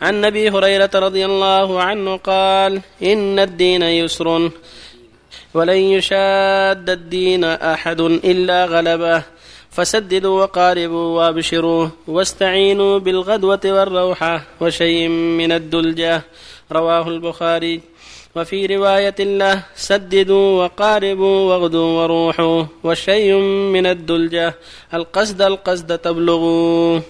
عن أبي هريرة رضي الله عنه قال إن الدين يسر ولن يشاد الدين أحد إلا غلبه. فسددوا وقاربوا وابشروا واستعينوا بالغدوة والروحه وشيء من الدلجة. رواه البخاري. وفي رواية له سددوا وقاربوا واغدوا وروحوا وشيء من الدلجة. القصد القصد تبلغوا.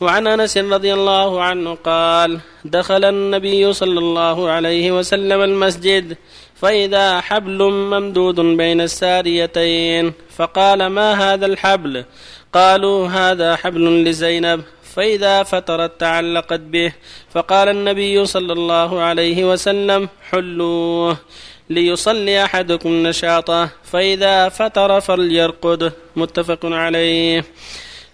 وعن أنس رضي الله عنه قال دخل النبي صلى الله عليه وسلم المسجد فإذا حبل ممدود بين الساريتين فقال ما هذا الحبل؟ قالوا هذا حبل لزينب. فإذا فترت تعلقت به فقال النبي صلى الله عليه وسلم حلوة ليصلي أحدكم نشاطه فإذا فتر فليرقد. متفق عليه.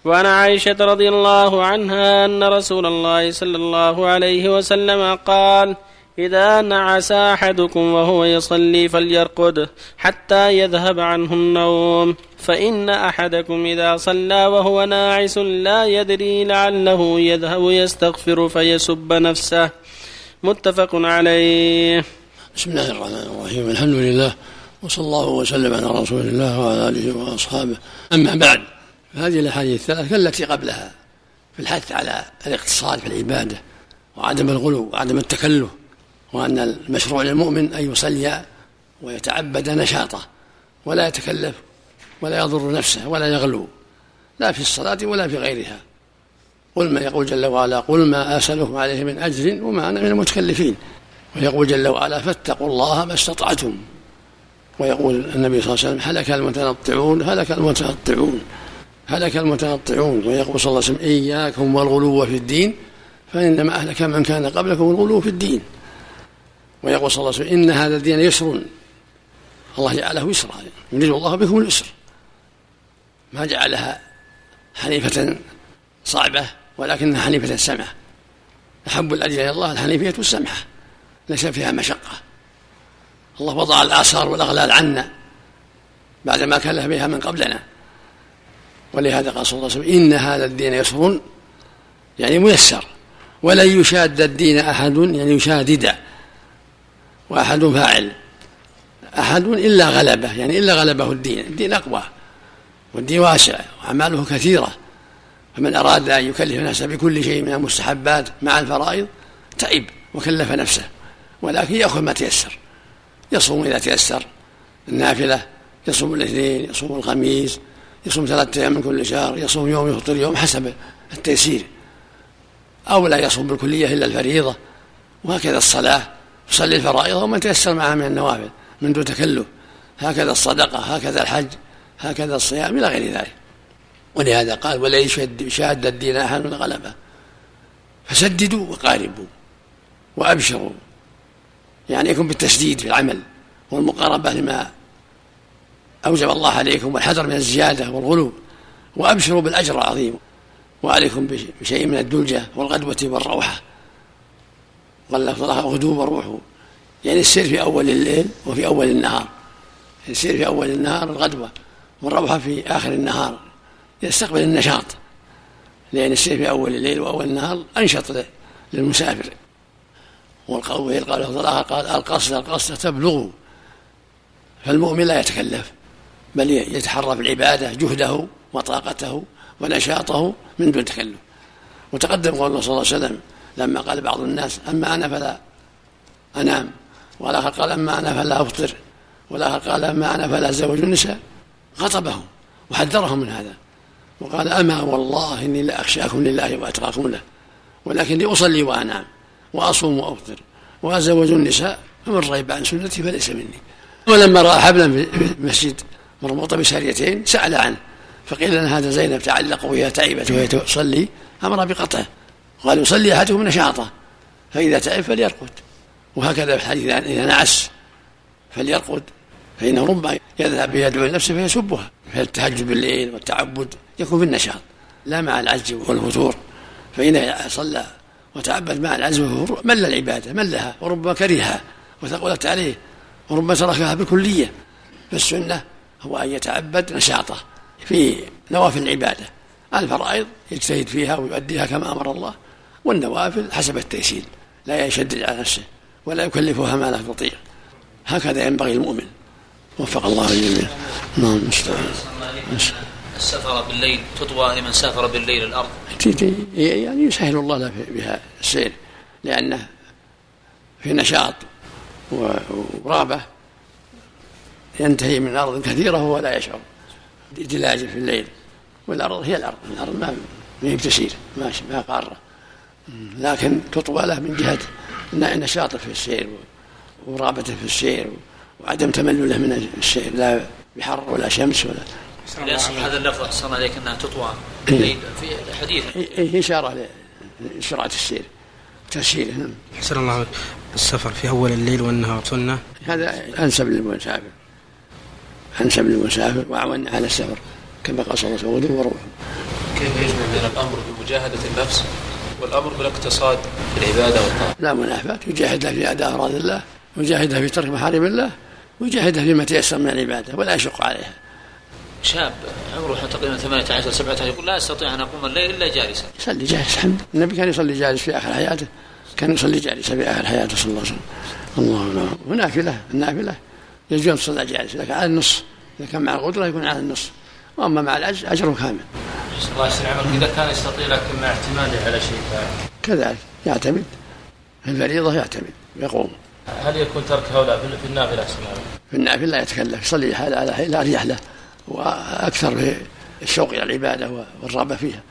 وعن عائشة رضي الله عنها أن رسول الله صلى الله عليه وسلم قال إذا نعس أحدكم وهو يصلي فليرقد حتى يذهب عنه النوم فإن أحدكم إذا صلى وهو ناعس لا يدري لعله يذهب يستغفر فيسب نفسه. متفق عليه. بسم الله الرحمن الرحيم. الحمد لله وصلى الله وسلم على رسول الله وعلى آله وأصحابه. أما بعد فهذه الأحاديث الثلاث كالتي قبلها في الحث على الاقتصاد في العبادة وعدم الغلو وعدم التكلف وأن المشروع للمؤمن أن يصلي ويتعبد نشاطه ولا يتكلف ولا يضر نفسه ولا يغلو لا في الصلاة ولا في غيرها. قل ما يقول جل وعلا قل ما أسألكم عليه من أجر وما أنا من المتكلفين. ويقول جل وعلا فاتقوا الله ما استطعتم. ويقول النبي صلى الله عليه وسلم هلك المتنطعون هلك المتنطعون. هلك المتنطعون ويقول صلى الله عليه وسلم إياكم والغلو في الدين فإنما أهلك من كان قبلكم الغلو في الدين. ويقول صلى الله عليه وسلم إن هذا الدين يسر الله جعله يسرا يريد الله بكم اليسر. ما جعلها حنيفة صعبة ولكنها حنيفة سمحة أحب الأديان إلى الله الحنيفية السمحة ليس فيها مشقة. الله وضع الآثار والأغلال عنا بعدما كلف بها من قبلنا. ولهذا قال صلى الله عليه وسلم إن هذا الدين يسر يعني ميسر ولن يشاد الدين أحد يعني يشادد وأحد فاعل أحد إلا غلبه يعني إلا غلبه الدين الدين أقوى والدين واسع وأعماله كثيرة فمن أراد أن يكلف نفسه بكل شيء من المستحبات مع الفرائض تعب وكلف نفسه ولكن يأخذ ما تيسر يصوم إذا تيسر النافلة يصوم الاثنين يصوم الخميس يصوم ثلاثة أيام من كل شهر يصوم يوم يفطر يوم حسب التيسير. أو لا يصوم بالكلية إلا الفريضة. وهكذا الصلاة يصلي الفرائض وما تيسر معها من النوافل من دون تكلف. هكذا الصدقة هكذا الحج هكذا الصيام إلى غير ذلك. ولهذا قال ولا يشاد الدين أحد غلبة. فسددوا وقاربوا وأبشروا. يعني يكون بالتسديد في العمل والمقاربة لما أوجب الله عليكم والحذر من الزيادة والغلو وأبشروا بالأجر العظيم وعليكم بشيء من الدلجة والغدوة والروحة. قال الله غدو وروحه يعني السير في أول الليل وفي أول النهار. السير في أول النهار الغدوة والروحة في آخر النهار. يستقبل النشاط. لأن السير في أول الليل وأول النهار أنشط للمسافر. والقول قال قال القصد القصد تبلغ. فالمؤمن لا يتكلف. بل يتحرى في العبادة جهده وطاقته ونشاطه من دون تكلف. وتقدم قول الله صلى الله عليه وسلم لما قال بعض الناس أما أنا فلا أنام والآخر قال أما أنا فلا أفطر والآخر قال أما أنا فلا أتزوج النساء. خطبهم وحذرهم من هذا وقال أما والله إني لأخشاكم لله وأتقاكم له ولكني أصلي وأنام وأصوم وأفطر وأتزوج النساء فمن رغب عن سنتي فليس مني. ولما رأى حبلا في المسجد مربوطة بساريتين سأل عنه فقيل لنا هذا زينب تعلق وهي تعبت وهي تصلي أمر بقطعه قال يصلي أحدكم نشاطه فإذا تعب فليرقد وهكذا في الحديث إذا نعس فليرقد فإنه ربما يذهب يدعو لنفسه فيسبها فالتهجد بالليل والتعبد يكون في النشاط لا مع العجز والفتور فإن صلى وتعبد مع العجز والفتور مل العبادة ملها وربما كرهها وثقلت عليه وربما تركها بالكلية فالسنة هو أن يتعبد نشاطه في نوافل العبادة. الفرائض يجتهد فيها ويؤديها كما أمر الله والنوافل حسب التيسير لا يشدد على نفسه ولا يكلفها ما لا تطيق هكذا ينبغي المؤمن. وفق الله الجميع. نعم السفر بالليل تطوى لمن سافر بالليل الأرض. يعني يسهل الله له بها السير لأنه في نشاط ورغبة ينتهي من أرض كثيرة وهو لا يشعر دلاجة في الليل. والأرض هي الأرض الأرض ما هي بتسير ما ما قارة. لكن تطوى له من جهة نشاطه في السير ورغبته في السير وعدم تملله من السير لا بحر ولا شمس ولا هذا اللفظ أحسن عليك أنها تطوى إيه. في حديث هي إشارة لسرعه السير تسهيله نعم. أحسن الله السفر في أول الليل والنهار سنة. هذا أنسب للمسافر. انسب للمسافر واعون على السفر كما قال صلى الله عليه وسلم وروح كيف يجمع بين الأمر بمجاهدة النفس والأمر بالاقتصاد في العبادة والطاعة؟ لا منافاة يجاهدها في أداء أراضي الله يجاهدها في ترك محارم الله ويجاهدها فيما تيسر من العبادة ولا يشق عليها. شاب عمره تقريبا 18 17 يقول لا أستطيع أن أقوم الليل إلا جالسا. يصلي جالس الحمد النبي كان يصلي جالس في آخر حياته كان يصلي جالسا في آخر حياته صلى الله عليه وسلم. الله اكبر ونافله النافلة. يجوز تصلى جالس لكن على النص إذا كان مع القدره يكون على النص. وأما مع العجز اجره كامل. الله يسلم عمرك. إذا كان يستطيع لكن مع اعتماده على شيء كذلك يعتمد. في الفريضة يعتمد يقوم. هل يكون ترك هؤلاء في النافلة في النافلة لا يتكلف يصلي على لا اريح له وأكثر في الشوق إلى العبادة والرغبة فيها.